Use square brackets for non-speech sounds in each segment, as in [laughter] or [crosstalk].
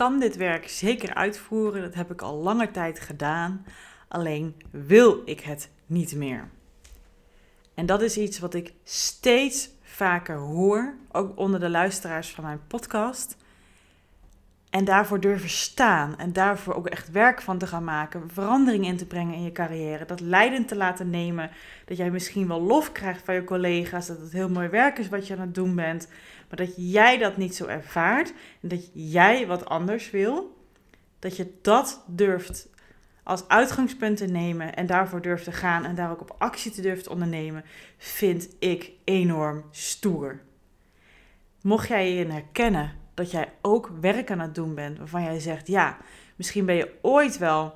Kan dit werk zeker uitvoeren, dat heb ik al lange tijd gedaan. Alleen wil ik het niet meer. En dat is iets wat ik steeds vaker hoor, ook onder de luisteraars van mijn podcast. En daarvoor durven staan en daarvoor ook echt werk van te gaan maken, verandering in te brengen in je carrière, dat leidend te laten nemen, dat jij misschien wel lof krijgt van je collega's, dat het heel mooi werk is wat je aan het doen bent, maar dat jij dat niet zo ervaart en dat jij wat anders wil, dat je dat durft als uitgangspunt te nemen en daarvoor durft te gaan en daar ook op actie te durft ondernemen, vind ik enorm stoer. Mocht jij je herkennen dat jij ook werk aan het doen bent waarvan jij zegt, ja, misschien ben je ooit wel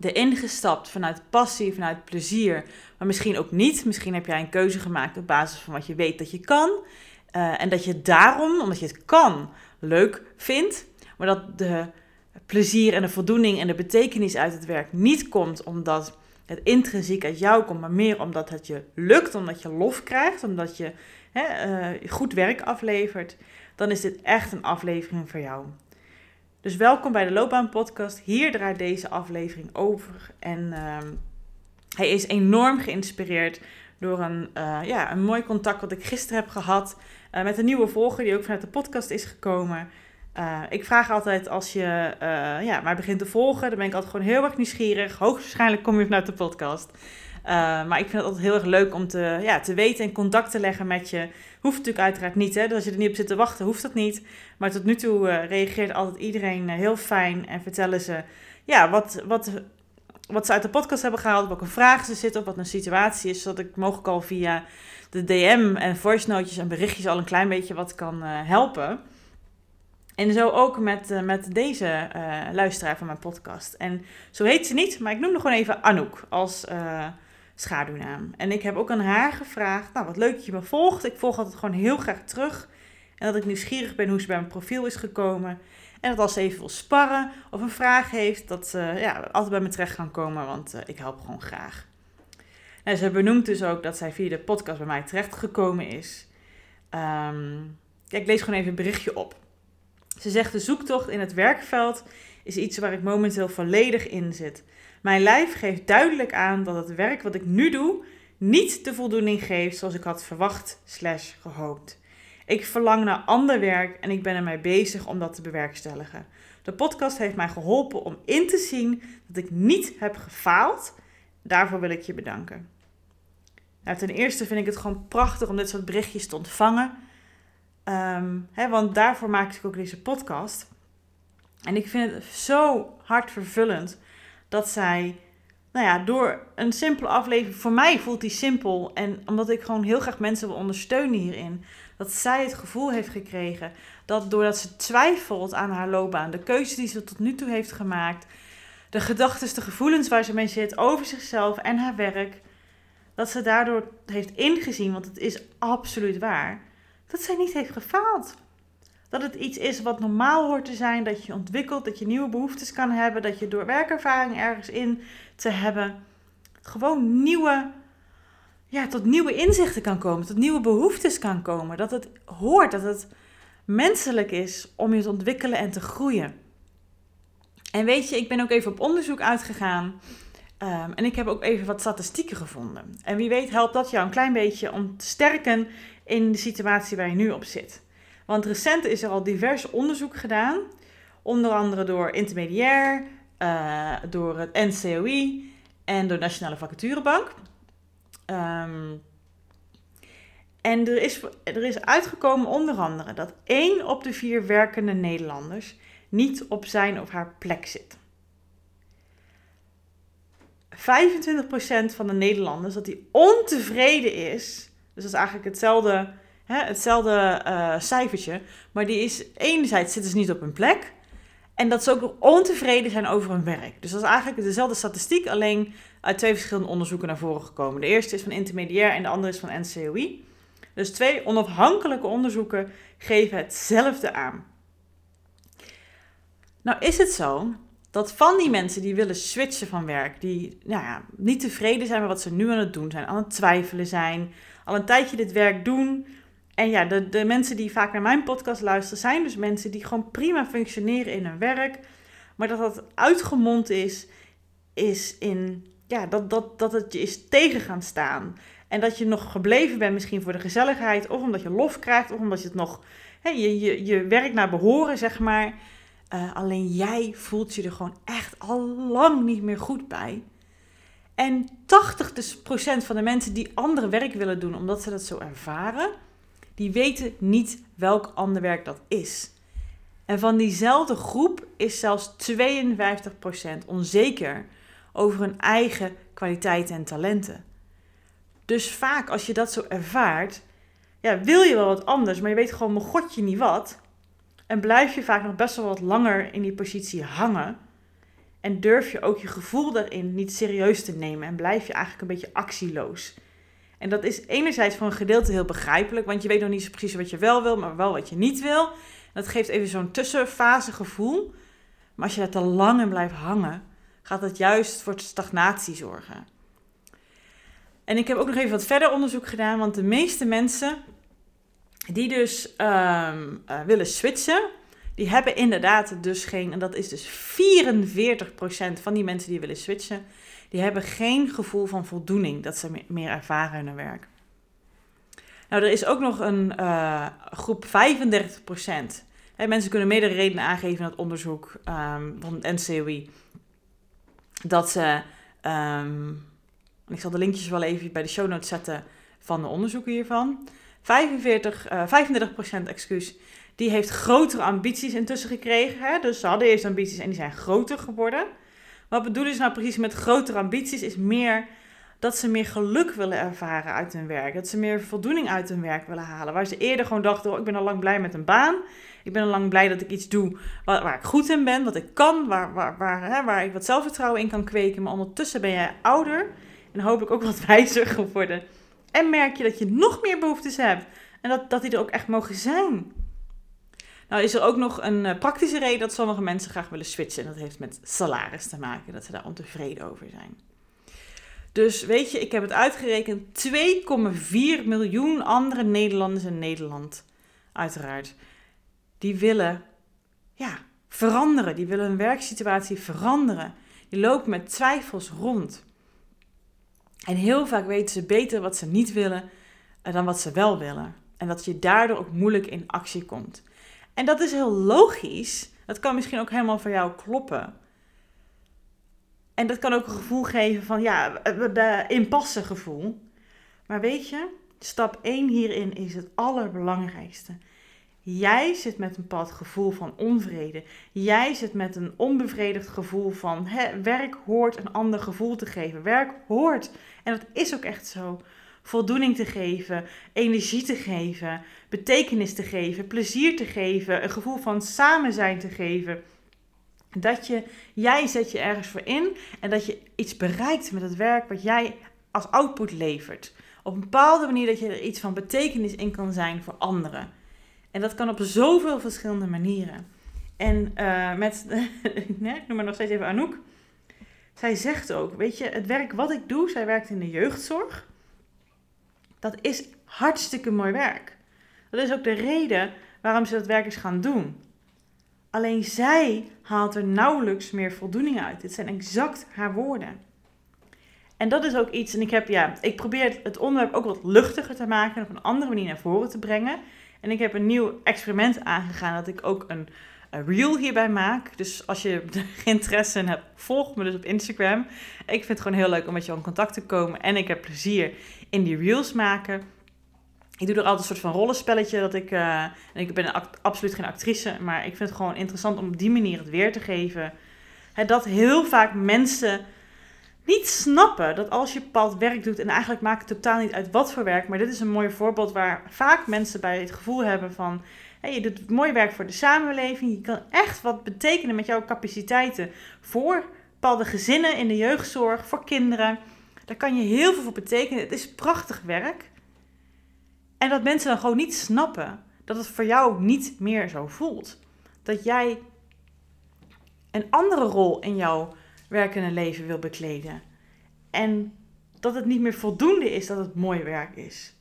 erin gestapt vanuit passie, vanuit plezier, maar misschien ook niet. Misschien heb jij een keuze gemaakt op basis van wat je weet dat je kan. Uh, en dat je daarom, omdat je het kan, leuk vindt, maar dat de plezier en de voldoening en de betekenis uit het werk niet komt omdat het intrinsiek uit jou komt, maar meer omdat het je lukt, omdat je lof krijgt, omdat je hè, uh, goed werk aflevert, dan is dit echt een aflevering voor jou. Dus welkom bij de Loopbaan Podcast. Hier draait deze aflevering over. En uh, hij is enorm geïnspireerd door een, uh, ja, een mooi contact wat ik gisteren heb gehad uh, met een nieuwe volger die ook vanuit de podcast is gekomen. Uh, ik vraag altijd als je ja, mij begint te volgen, dan ben ik altijd gewoon heel erg nieuwsgierig. Hoogstwaarschijnlijk kom je vanuit de podcast. Maar ik vind het altijd heel erg leuk om te, ja, te weten en contact te leggen met je. Hoeft natuurlijk uiteraard niet, hè? Dus als je er niet op zit te wachten, hoeft dat niet. Maar tot nu toe reageert altijd iedereen heel fijn en vertellen ze ja, wat, wat, wat ze uit de podcast hebben gehaald, welke vragen ze zitten, of wat een situatie is, zodat ik mogelijk al via de DM en voice notes en berichtjes al een klein beetje wat kan helpen. En zo ook met, met deze luisteraar van mijn podcast. En zo heet ze niet, maar ik noem nog gewoon even Anouk als schaduwnaam. En ik heb ook aan haar gevraagd, nou wat leuk dat je me volgt. Ik volg altijd gewoon heel graag terug. En dat ik nieuwsgierig ben hoe ze bij mijn profiel is gekomen. En dat als ze even wil sparren of een vraag heeft, dat ze ja, altijd bij me terecht kan komen, want uh, ik help gewoon graag. En ze benoemt dus ook dat zij via de podcast bij mij terecht gekomen is. Um, ik lees gewoon even een berichtje op. Ze zegt: De zoektocht in het werkveld is iets waar ik momenteel volledig in zit. Mijn lijf geeft duidelijk aan dat het werk wat ik nu doe niet de voldoening geeft zoals ik had verwacht slash gehoopt. Ik verlang naar ander werk en ik ben ermee bezig om dat te bewerkstelligen. De podcast heeft mij geholpen om in te zien dat ik niet heb gefaald. Daarvoor wil ik je bedanken. Nou, ten eerste vind ik het gewoon prachtig om dit soort berichtjes te ontvangen. Hè, want daarvoor maak ik ook deze podcast. En ik vind het zo hartvervullend dat zij, nou ja, door een simpele aflevering, voor mij voelt die simpel. En omdat ik gewoon heel graag mensen wil ondersteunen hierin, dat zij het gevoel heeft gekregen dat doordat ze twijfelt aan haar loopbaan, de keuzes die ze tot nu toe heeft gemaakt, de gedachten, de gevoelens waar ze mee zit over zichzelf en haar werk, dat ze daardoor heeft ingezien, want het is absoluut waar, dat zij niet heeft gefaald. Dat het iets is wat normaal hoort te zijn, dat je ontwikkelt, dat je nieuwe behoeftes kan hebben, dat je door werkervaring ergens in te hebben, gewoon nieuwe, ja, tot nieuwe inzichten kan komen, tot nieuwe behoeftes kan komen. Dat het hoort, dat het menselijk is om je te ontwikkelen en te groeien. En weet je, ik ben ook even op onderzoek uitgegaan. Um, en ik heb ook even wat statistieken gevonden. En wie weet helpt dat jou een klein beetje om te sterken in de situatie waar je nu op zit. Want recent is er al divers onderzoek gedaan, onder andere door Intermediair, uh, door het NCOI en door Nationale Vacaturebank. Um, En er is, er is uitgekomen onder andere dat één op de vier werkende Nederlanders niet op zijn of haar plek zit. 25% van de Nederlanders dat die ontevreden is. Dus dat is eigenlijk hetzelfde, hè, hetzelfde uh, cijfertje. Maar die is enerzijds zitten ze niet op hun plek. En dat ze ook ontevreden zijn over hun werk. Dus dat is eigenlijk dezelfde statistiek, alleen uit twee verschillende onderzoeken naar voren gekomen. De eerste is van intermediair en de andere is van NCOI. Dus twee onafhankelijke onderzoeken geven hetzelfde aan. Nou is het zo dat van die mensen die willen switchen van werk, die nou ja, niet tevreden zijn met wat ze nu aan het doen zijn, aan het twijfelen zijn, al een tijdje dit werk doen. En ja, de, de mensen die vaak naar mijn podcast luisteren, zijn dus mensen die gewoon prima functioneren in hun werk, maar dat dat uitgemond is, is in ja, dat, dat, dat het je is tegen gaan staan. En dat je nog gebleven bent misschien voor de gezelligheid, of omdat je lof krijgt, of omdat je het nog, hè, je, je, je werk naar behoren, zeg maar. Uh, alleen jij voelt je er gewoon echt al lang niet meer goed bij. En 80% dus van de mensen die andere werk willen doen omdat ze dat zo ervaren, die weten niet welk ander werk dat is. En van diezelfde groep is zelfs 52% onzeker over hun eigen kwaliteiten en talenten. Dus vaak als je dat zo ervaart, ja, wil je wel wat anders, maar je weet gewoon mijn godje niet wat. En blijf je vaak nog best wel wat langer in die positie hangen. En durf je ook je gevoel daarin niet serieus te nemen en blijf je eigenlijk een beetje actieloos. En dat is enerzijds voor een gedeelte heel begrijpelijk, want je weet nog niet zo precies wat je wel wil, maar wel wat je niet wil. dat geeft even zo'n tussenfase gevoel. Maar als je daar te lang in blijft hangen, gaat het juist voor stagnatie zorgen. En ik heb ook nog even wat verder onderzoek gedaan, want de meeste mensen die dus ehm, eh, willen switchen, die hebben inderdaad dus geen, en dat is dus 44% van die mensen die willen switchen, die hebben geen gevoel van voldoening dat ze meer ervaren in hun werk. Nou, er is ook nog een uh, groep 35%. Hè, mensen kunnen meerdere redenen aangeven in het onderzoek um, van het NCOI. Dat ze, um, ik zal de linkjes wel even bij de show notes zetten van de onderzoeken hiervan. 45, uh, 35% excuus, die heeft grotere ambities intussen gekregen. Hè? Dus ze hadden eerst ambities en die zijn groter geworden. Wat bedoelen ze nou precies met grotere ambities? Is meer dat ze meer geluk willen ervaren uit hun werk. Dat ze meer voldoening uit hun werk willen halen. Waar ze eerder gewoon dachten, oh, ik ben al lang blij met een baan. Ik ben al lang blij dat ik iets doe waar, ik goed in ben, wat ik kan, waar, waar, waar, hè, waar ik wat zelfvertrouwen in kan kweken. Maar ondertussen ben jij ouder en hopelijk ook wat [laughs] wijzer geworden. En merk je dat je nog meer behoeftes hebt. En dat, dat die er ook echt mogen zijn. Nou is er ook nog een uh, praktische reden dat sommige mensen graag willen switchen. En dat heeft met salaris te maken, dat ze daar ontevreden over zijn. Dus weet je, ik heb het uitgerekend. 2,4 miljoen andere Nederlanders in Nederland, uiteraard, die willen ja, veranderen. Die willen hun werksituatie veranderen. Die lopen met twijfels rond. En heel vaak weten ze beter wat ze niet willen eh, dan wat ze wel willen. En dat je daardoor ook moeilijk in actie komt. En dat is heel logisch. Dat kan misschien ook helemaal voor jou kloppen. En dat kan ook een gevoel geven van, ja, de impasse gevoel. Maar weet je, stap 1 hierin is het allerbelangrijkste. Jij zit met een bepaald gevoel van onvrede. Jij zit met een onbevredigd gevoel van hè, werk hoort een ander gevoel te geven. Werk hoort, en dat is ook echt zo, voldoening te geven, energie te geven, betekenis te geven, plezier te geven, een gevoel van samen zijn te geven. Dat je, jij zet je ergens voor in en dat je iets bereikt met het werk wat jij als output levert. Op een bepaalde manier dat je er iets van betekenis in kan zijn voor anderen. En dat kan op zoveel verschillende manieren. En uh, met, [laughs] nee, noem maar nog steeds even Anouk. Zij zegt ook, weet je, het werk wat ik doe, zij werkt in de jeugdzorg. Dat is hartstikke mooi werk. Dat is ook de reden waarom ze dat werk is gaan doen. Alleen zij haalt er nauwelijks meer voldoening uit. Dit zijn exact haar woorden. En dat is ook iets, en ik heb, ja, ik probeer het onderwerp ook wat luchtiger te maken en op een andere manier naar voren te brengen. En ik heb een nieuw experiment aangegaan dat ik ook een, reel hierbij maak. Dus als je [laughs] interesse in hebt, volg me dus op Instagram. Ik vind het gewoon heel leuk om met je in contact te komen. En ik heb plezier in die reels maken. ik doe er altijd een soort van rollenspelletje. Dat ik, en ik ben absoluut geen actrice, maar ik vind het gewoon interessant om op die manier het weer te geven. Dat heel vaak mensen niet snappen dat als je bepaald werk doet, en eigenlijk maakt het totaal niet uit wat voor werk, maar dit is een mooi voorbeeld waar vaak mensen bij het gevoel hebben van, je doet mooi werk voor de samenleving, je kan echt wat betekenen met jouw capaciteiten voor bepaalde gezinnen in de jeugdzorg, voor kinderen. Daar kan je heel veel voor betekenen. Het is prachtig werk. En dat mensen dan gewoon niet snappen dat het voor jou niet meer zo voelt. Dat jij een andere rol in jouw werkende leven wil bekleden. En dat het niet meer voldoende is dat het mooi werk is.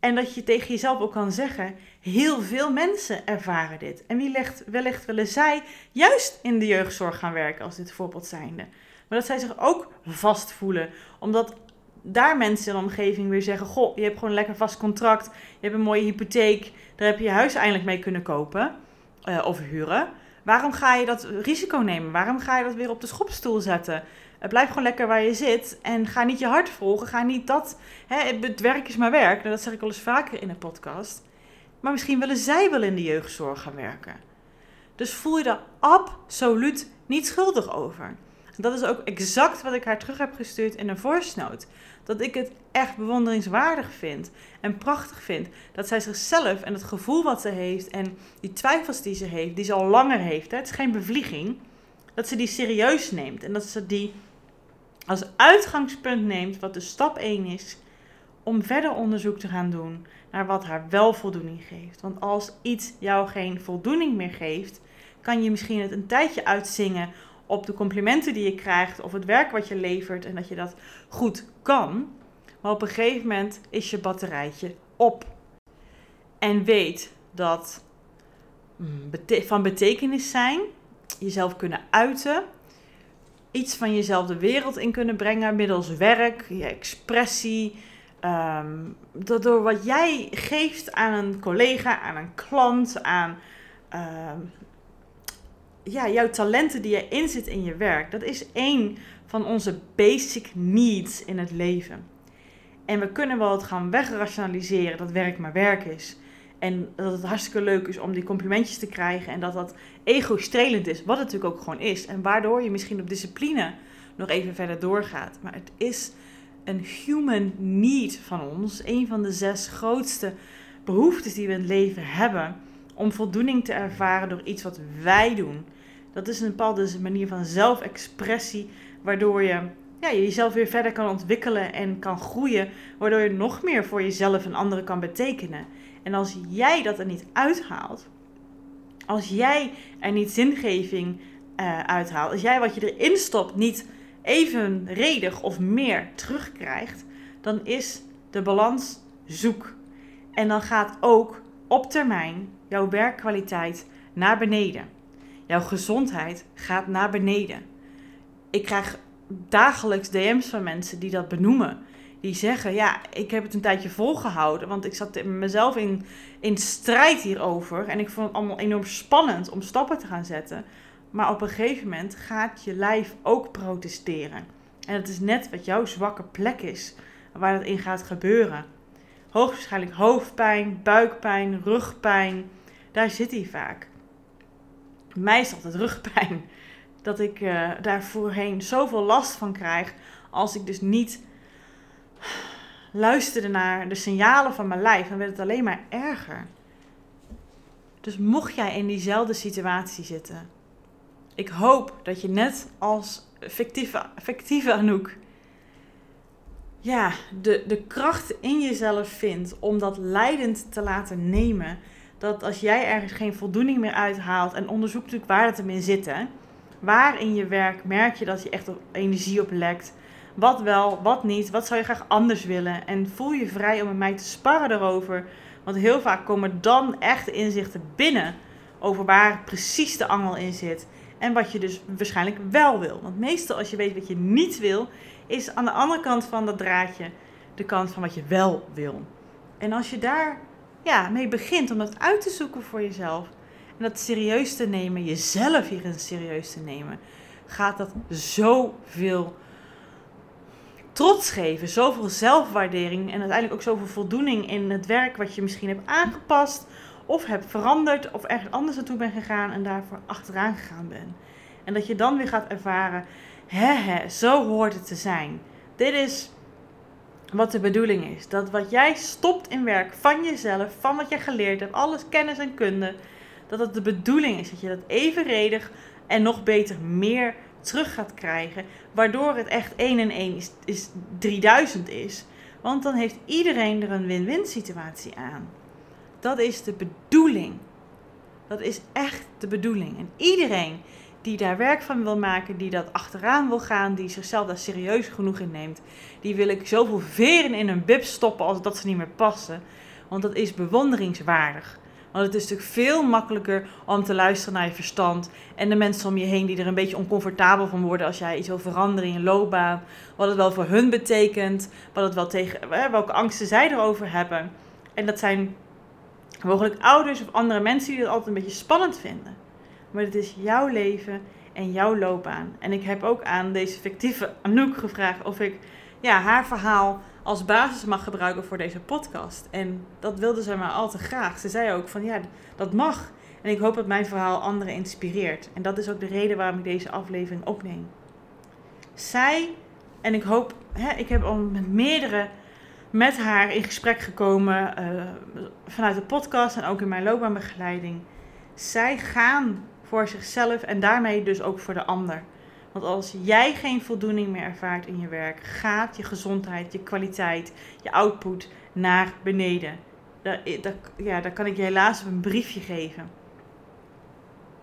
En dat je tegen jezelf ook kan zeggen: heel veel mensen ervaren dit. En wie legt, wellicht willen zij juist in de jeugdzorg gaan werken als dit voorbeeld zijnde. Maar dat zij zich ook vast voelen, omdat daar mensen in de omgeving weer zeggen: Goh, je hebt gewoon een lekker vast contract, je hebt een mooie hypotheek, daar heb je je huis eindelijk mee kunnen kopen uh, of huren. Waarom ga je dat risico nemen? Waarom ga je dat weer op de schopstoel zetten? Blijf gewoon lekker waar je zit en ga niet je hart volgen. Ga niet dat. Hè, het werk is maar werk. Nou, dat zeg ik al eens vaker in een podcast. Maar misschien willen zij wel in de jeugdzorg gaan werken. Dus voel je daar absoluut niet schuldig over. Dat is ook exact wat ik haar terug heb gestuurd in een voice note. Dat ik het echt bewonderingswaardig vind en prachtig vind. Dat zij zichzelf en het gevoel wat ze heeft en die twijfels die ze heeft, die ze al langer heeft. Hè, het is geen bevlieging. Dat ze die serieus neemt en dat ze die als uitgangspunt neemt, wat de stap 1 is, om verder onderzoek te gaan doen naar wat haar wel voldoening geeft. Want als iets jou geen voldoening meer geeft, kan je misschien het een tijdje uitzingen op de complimenten die je krijgt of het werk wat je levert en dat je dat goed kan. Maar op een gegeven moment is je batterijtje op. En weet dat mm, van betekenis zijn, jezelf kunnen uiten, iets van jezelf de wereld in kunnen brengen middels werk, je expressie. Um, door wat jij geeft aan een collega, aan een klant, aan ehm, ja, jouw talenten die je inzet in je werk, dat is één van onze basic needs in het leven. En we kunnen wel het gaan wegrationaliseren dat werk maar werk is. En dat het hartstikke leuk is om die complimentjes te krijgen. En dat dat ego-strelend is, wat het natuurlijk ook gewoon is. En waardoor je misschien op discipline nog even verder doorgaat. Maar het is een human need van ons. Een van de zes grootste behoeftes die we in het leven hebben. Om voldoening te ervaren door iets wat wij doen. Dat is een bepaalde manier van zelfexpressie, waardoor je ja, jezelf weer verder kan ontwikkelen en kan groeien, waardoor je nog meer voor jezelf en anderen kan betekenen. En als jij dat er niet uithaalt, als jij er niet zingeving uh, uithaalt, als jij wat je erin stopt niet evenredig of meer terugkrijgt, dan is de balans zoek. En dan gaat ook op termijn jouw werkkwaliteit naar beneden. Jouw gezondheid gaat naar beneden. Ik krijg dagelijks DM's van mensen die dat benoemen. Die zeggen, ja, ik heb het een tijdje volgehouden, want ik zat mezelf in, in strijd hierover. En ik vond het allemaal enorm spannend om stappen te gaan zetten. Maar op een gegeven moment gaat je lijf ook protesteren. En het is net wat jouw zwakke plek is, waar het in gaat gebeuren. Hoogstwaarschijnlijk hoofdpijn, buikpijn, rugpijn, daar zit hij vaak mij is altijd rugpijn. Dat ik uh, daar voorheen zoveel last van krijg. Als ik dus niet luisterde naar de signalen van mijn lijf. Dan werd het alleen maar erger. Dus mocht jij in diezelfde situatie zitten. Ik hoop dat je net als fictieve, fictieve Anouk. Ja, de, de kracht in jezelf vindt om dat leidend te laten nemen dat als jij ergens geen voldoening meer uithaalt en onderzoekt natuurlijk waar het hem in zit, hè, waar in je werk merk je dat je echt energie op lekt, wat wel, wat niet, wat zou je graag anders willen en voel je vrij om met mij te sparren daarover, want heel vaak komen dan echt inzichten binnen over waar precies de angel in zit en wat je dus waarschijnlijk wel wil. Want meestal als je weet wat je niet wil, is aan de andere kant van dat draadje de kant van wat je wel wil. En als je daar ja, mee begint om dat uit te zoeken voor jezelf. En dat serieus te nemen, jezelf hierin serieus te nemen, gaat dat zoveel trots geven, zoveel zelfwaardering en uiteindelijk ook zoveel voldoening in het werk wat je misschien hebt aangepast of hebt veranderd of ergens anders naartoe bent gegaan en daarvoor achteraan gegaan bent. En dat je dan weer gaat ervaren, hè, zo hoort het te zijn. Dit is wat de bedoeling is. Dat wat jij stopt in werk van jezelf, van wat je geleerd hebt, alles kennis en kunde, dat het de bedoeling is dat je dat evenredig en nog beter meer terug gaat krijgen. Waardoor het echt 1 en 1 is, is 3000 is. Want dan heeft iedereen er een win-win situatie aan. Dat is de bedoeling. Dat is echt de bedoeling. En iedereen die daar werk van wil maken, die dat achteraan wil gaan, die zichzelf daar serieus genoeg in neemt, die wil ik zoveel veren in een bib stoppen als dat ze niet meer passen. Want dat is bewonderingswaardig. Want het is natuurlijk veel makkelijker om te luisteren naar je verstand en de mensen om je heen die er een beetje oncomfortabel van worden als jij iets wil veranderen in je loopbaan. Wat het wel voor hun betekent, wat het wel tegen, welke angsten zij erover hebben. En dat zijn mogelijk ouders of andere mensen die het altijd een beetje spannend vinden. Maar het is jouw leven en jouw loopbaan. En ik heb ook aan deze fictieve Anouk gevraagd of ik ja, haar verhaal als basis mag gebruiken voor deze podcast. En dat wilde ze maar al te graag. Ze zei ook van ja, dat mag. En ik hoop dat mijn verhaal anderen inspireert. En dat is ook de reden waarom ik deze aflevering opneem. Zij, en ik hoop, hè, ik heb al met meerdere met haar in gesprek gekomen uh, vanuit de podcast en ook in mijn loopbaanbegeleiding. Zij gaan voor zichzelf en daarmee dus ook voor de ander. Want als jij geen voldoening meer ervaart in je werk, gaat je gezondheid, je kwaliteit, je output naar beneden. Daar, ja, daar kan ik je helaas op een briefje geven.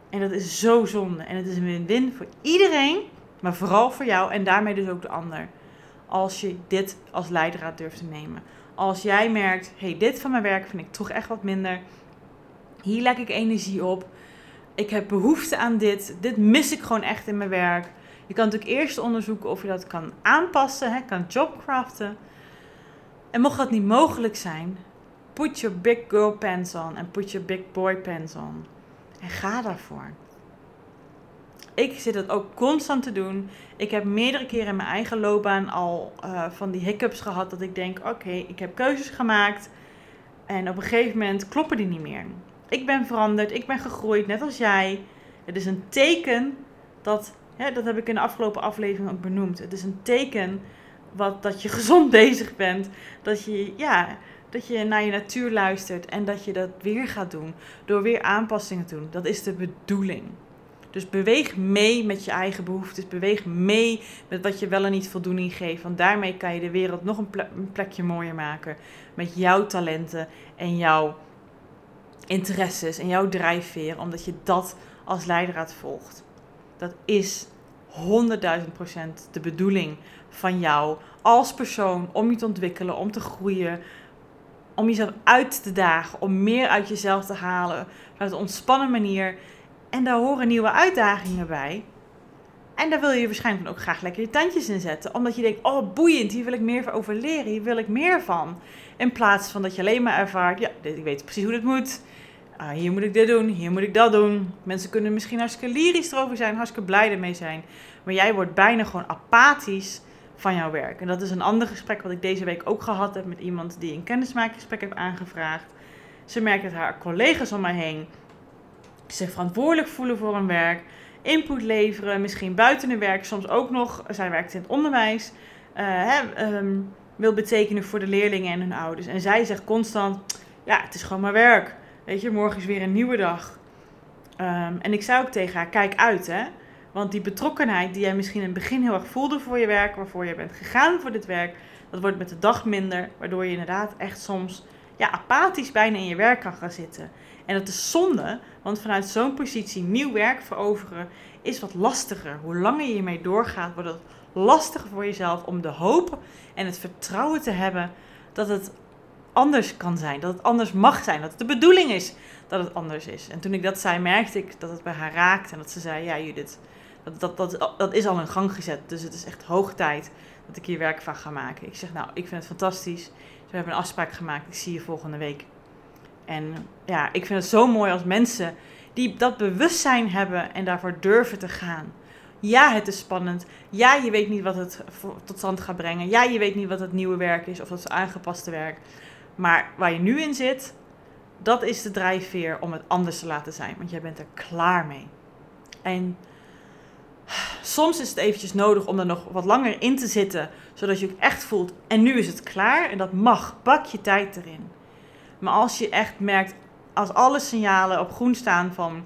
En dat is zo zonde. En het is een win-win voor iedereen, maar vooral voor jou en daarmee dus ook de ander. Als je dit als leidraad durft te nemen. Als jij merkt, hey, dit van mijn werk vind ik toch echt wat minder. Hier leg ik energie op ik heb behoefte aan dit. Dit mis ik gewoon echt in mijn werk. Je kan natuurlijk eerst onderzoeken of je dat kan aanpassen, hè, kan jobcraften. En mocht dat niet mogelijk zijn, put your big girl pants on en put your big boy pants on. En ga daarvoor. Ik zit het ook constant te doen. Ik heb meerdere keren in mijn eigen loopbaan al uh, van die hiccups gehad. Dat ik denk: oké, ik heb keuzes gemaakt. En op een gegeven moment kloppen die niet meer. Ik ben veranderd, ik ben gegroeid, net als jij. Het is een teken dat, dat heb ik in de afgelopen aflevering ook benoemd. Het is een teken wat, dat je [laughs] gezond bezig bent. Dat je, ja, dat je naar je natuur luistert en dat je dat weer gaat doen. Door weer aanpassingen te doen. Dat is de bedoeling. Dus beweeg mee met je eigen behoeftes. Beweeg mee met wat je wel en niet voldoening geeft. Want daarmee kan je de wereld nog een plekje mooier maken. Met jouw talenten en jouw interesses en jouw drijfveer, omdat je dat als leidraad volgt. Dat is 100.000 procent de bedoeling van jou als persoon om je te ontwikkelen, om te groeien, om jezelf uit te dagen, om meer uit jezelf te halen vanuit een ontspannen manier. En daar horen nieuwe uitdagingen bij. En daar wil je waarschijnlijk ook graag lekker je tandjes in zetten. Omdat je denkt, oh boeiend, hier wil ik meer over leren, hier wil ik meer van. In plaats van dat je alleen maar ervaart, ja, ik weet precies hoe dit moet ah, hier moet ik dit doen, hier moet ik dat doen. Mensen kunnen misschien hartstikke lyrisch erover zijn, hartstikke blij ermee zijn. Maar jij wordt bijna gewoon apathisch van jouw werk. En dat is een ander gesprek wat ik deze week ook gehad heb met iemand die een kennismakingsgesprek heeft aangevraagd. Ze merkt dat haar collega's om mij heen zich verantwoordelijk voelen voor hun werk, input leveren, misschien buiten hun werk, soms ook nog, zij werkt in het onderwijs, hè, um, wil betekenen voor de leerlingen en hun ouders. En zij zegt constant, ja, het is gewoon maar werk. Weet je, morgen is weer een nieuwe dag. Ehm, en ik zei ook tegen haar, kijk uit hè. Want die betrokkenheid die jij misschien in het begin heel erg voelde voor je werk, waarvoor je bent gegaan voor dit werk, dat wordt met de dag minder, waardoor je inderdaad echt soms ja, apathisch bijna in je werk kan gaan zitten. En dat is zonde, want vanuit zo'n positie nieuw werk veroveren is wat lastiger. Hoe langer je hiermee doorgaat, wordt het lastiger voor jezelf om de hoop en het vertrouwen te hebben dat het anders kan zijn. Dat het anders mag zijn. Dat het de bedoeling is dat het anders is. En toen ik dat zei, merkte ik dat het bij haar raakte. En dat ze zei, ja Judith, dat, dat, dat, dat is al in gang gezet. Dus het is echt hoog tijd dat ik hier werk van ga maken. Ik zeg, nou, ik vind het fantastisch. we hebben een afspraak gemaakt. Ik zie je volgende week. En ja, ik vind het zo mooi als mensen die dat bewustzijn hebben en daarvoor durven te gaan. Ja, het is spannend. Ja, je weet niet wat het tot stand gaat brengen. Ja, je weet niet wat het nieuwe werk is of het aangepaste werk. Maar waar je nu in zit, dat is de drijfveer om het anders te laten zijn. Want jij bent er klaar mee. En soms is het eventjes nodig om er nog wat langer in te zitten, zodat je ook echt voelt, en nu is het klaar. En dat mag, bak je tijd erin. Maar als je echt merkt, als alle signalen op groen staan van,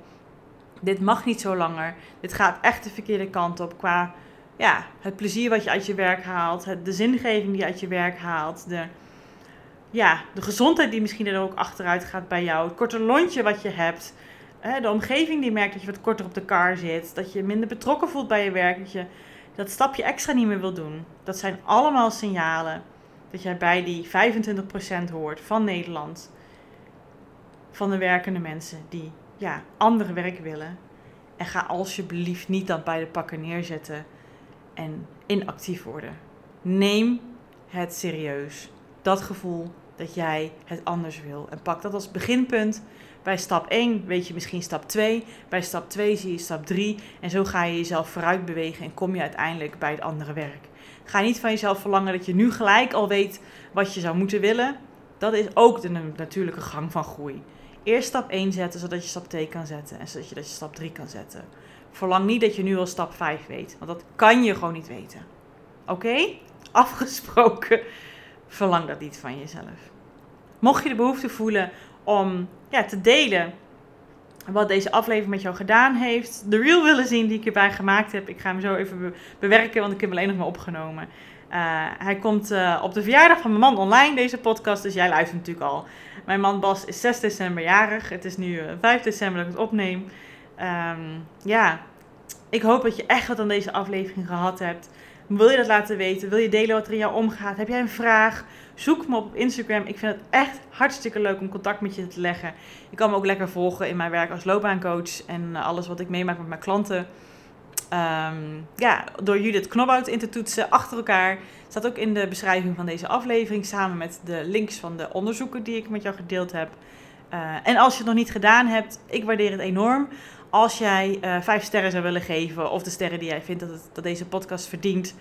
dit mag niet zo langer, dit gaat echt de verkeerde kant op qua ja, het plezier wat je uit je werk haalt, de zingeving die je uit je werk haalt, de, ja, de gezondheid die misschien er ook achteruit gaat bij jou, het korte lontje wat je hebt, de omgeving die merkt dat je wat korter op de kar zit, dat je minder betrokken voelt bij je werk, dat je dat stapje extra niet meer wil doen. Dat zijn allemaal signalen dat jij bij die 25% hoort van Nederland, van de werkende mensen die ja, andere werk willen. En ga alsjeblieft niet dat bij de pakken neerzetten en inactief worden. Neem het serieus. Dat gevoel dat jij het anders wil. En pak dat als beginpunt. Bij stap 1 weet je misschien stap 2. Bij stap 2 zie je stap 3. En zo ga je jezelf vooruit bewegen en kom je uiteindelijk bij het andere werk. Ga niet van jezelf verlangen dat je nu gelijk al weet wat je zou moeten willen. Dat is ook de natuurlijke gang van groei. Eerst stap 1 zetten, zodat je stap 2 kan zetten. En zodat je, dat je stap 3 kan zetten. Verlang niet dat je nu al stap 5 weet. Want dat kan je gewoon niet weten. Oké? Afgesproken. Verlang dat niet van jezelf. Mocht je de behoefte voelen om ja, te delen wat deze aflevering met jou gedaan heeft. De reel willen zien die ik erbij gemaakt heb. Ik ga hem zo even bewerken, want ik heb hem alleen nog maar opgenomen. Uh, hij komt uh, op de verjaardag van mijn man online, deze podcast. Dus jij luistert natuurlijk al. Mijn man Bas is 6 december jarig. Het is nu uh, eh, 5 december dat ik het opneem. Um, ja, ik hoop dat je echt wat aan deze aflevering gehad hebt. Wil je dat laten weten? Wil je delen wat er in jou omgaat? Heb jij een vraag? Zoek me op Instagram. Ik vind het echt hartstikke leuk om contact met je te leggen. Je kan me ook lekker volgen in mijn werk als loopbaancoach en eh, alles wat ik meemaak met mijn klanten. Um, ja, door Judith Knobhout in te toetsen achter elkaar. Staat ook in de beschrijving van deze aflevering samen met de links van de onderzoeken die ik met jou gedeeld heb. Uh, en als je het nog niet gedaan hebt, ik waardeer het enorm. Als jij uh, vijf sterren zou willen geven, of de sterren die jij vindt dat, het, dat deze podcast verdient,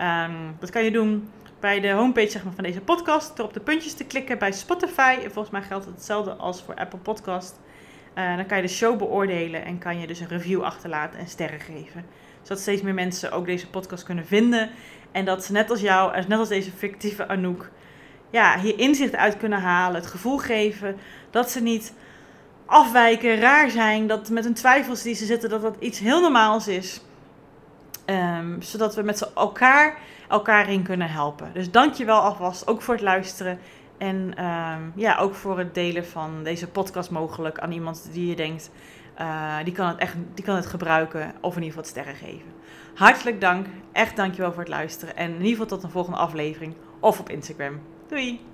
um, dat kan je doen bij de homepage zeg maar, van deze podcast. Door op de puntjes te klikken bij Spotify. En volgens mij geldt het hetzelfde als voor Apple Podcast. Uh, dan kan je de show beoordelen en kan je dus een review achterlaten en sterren geven. Zodat steeds meer mensen ook deze podcast kunnen vinden. En dat ze net als jou, net als deze fictieve Anouk, ja, hier inzicht uit kunnen halen. Het gevoel geven dat ze niet afwijken, raar zijn. Dat met hun twijfels die ze zitten, dat dat iets heel normaals is. Um, zodat we met elkaar elkaar in kunnen helpen. Dus dank je wel alvast, ook voor het luisteren. En um, ja, ook voor het delen van deze podcast mogelijk aan iemand die je denkt, uh, die, kan het echt, die kan het gebruiken of in ieder geval het sterren geven. Hartelijk dank, echt dankjewel voor het luisteren. En in ieder geval tot een volgende aflevering of op Instagram. Doei!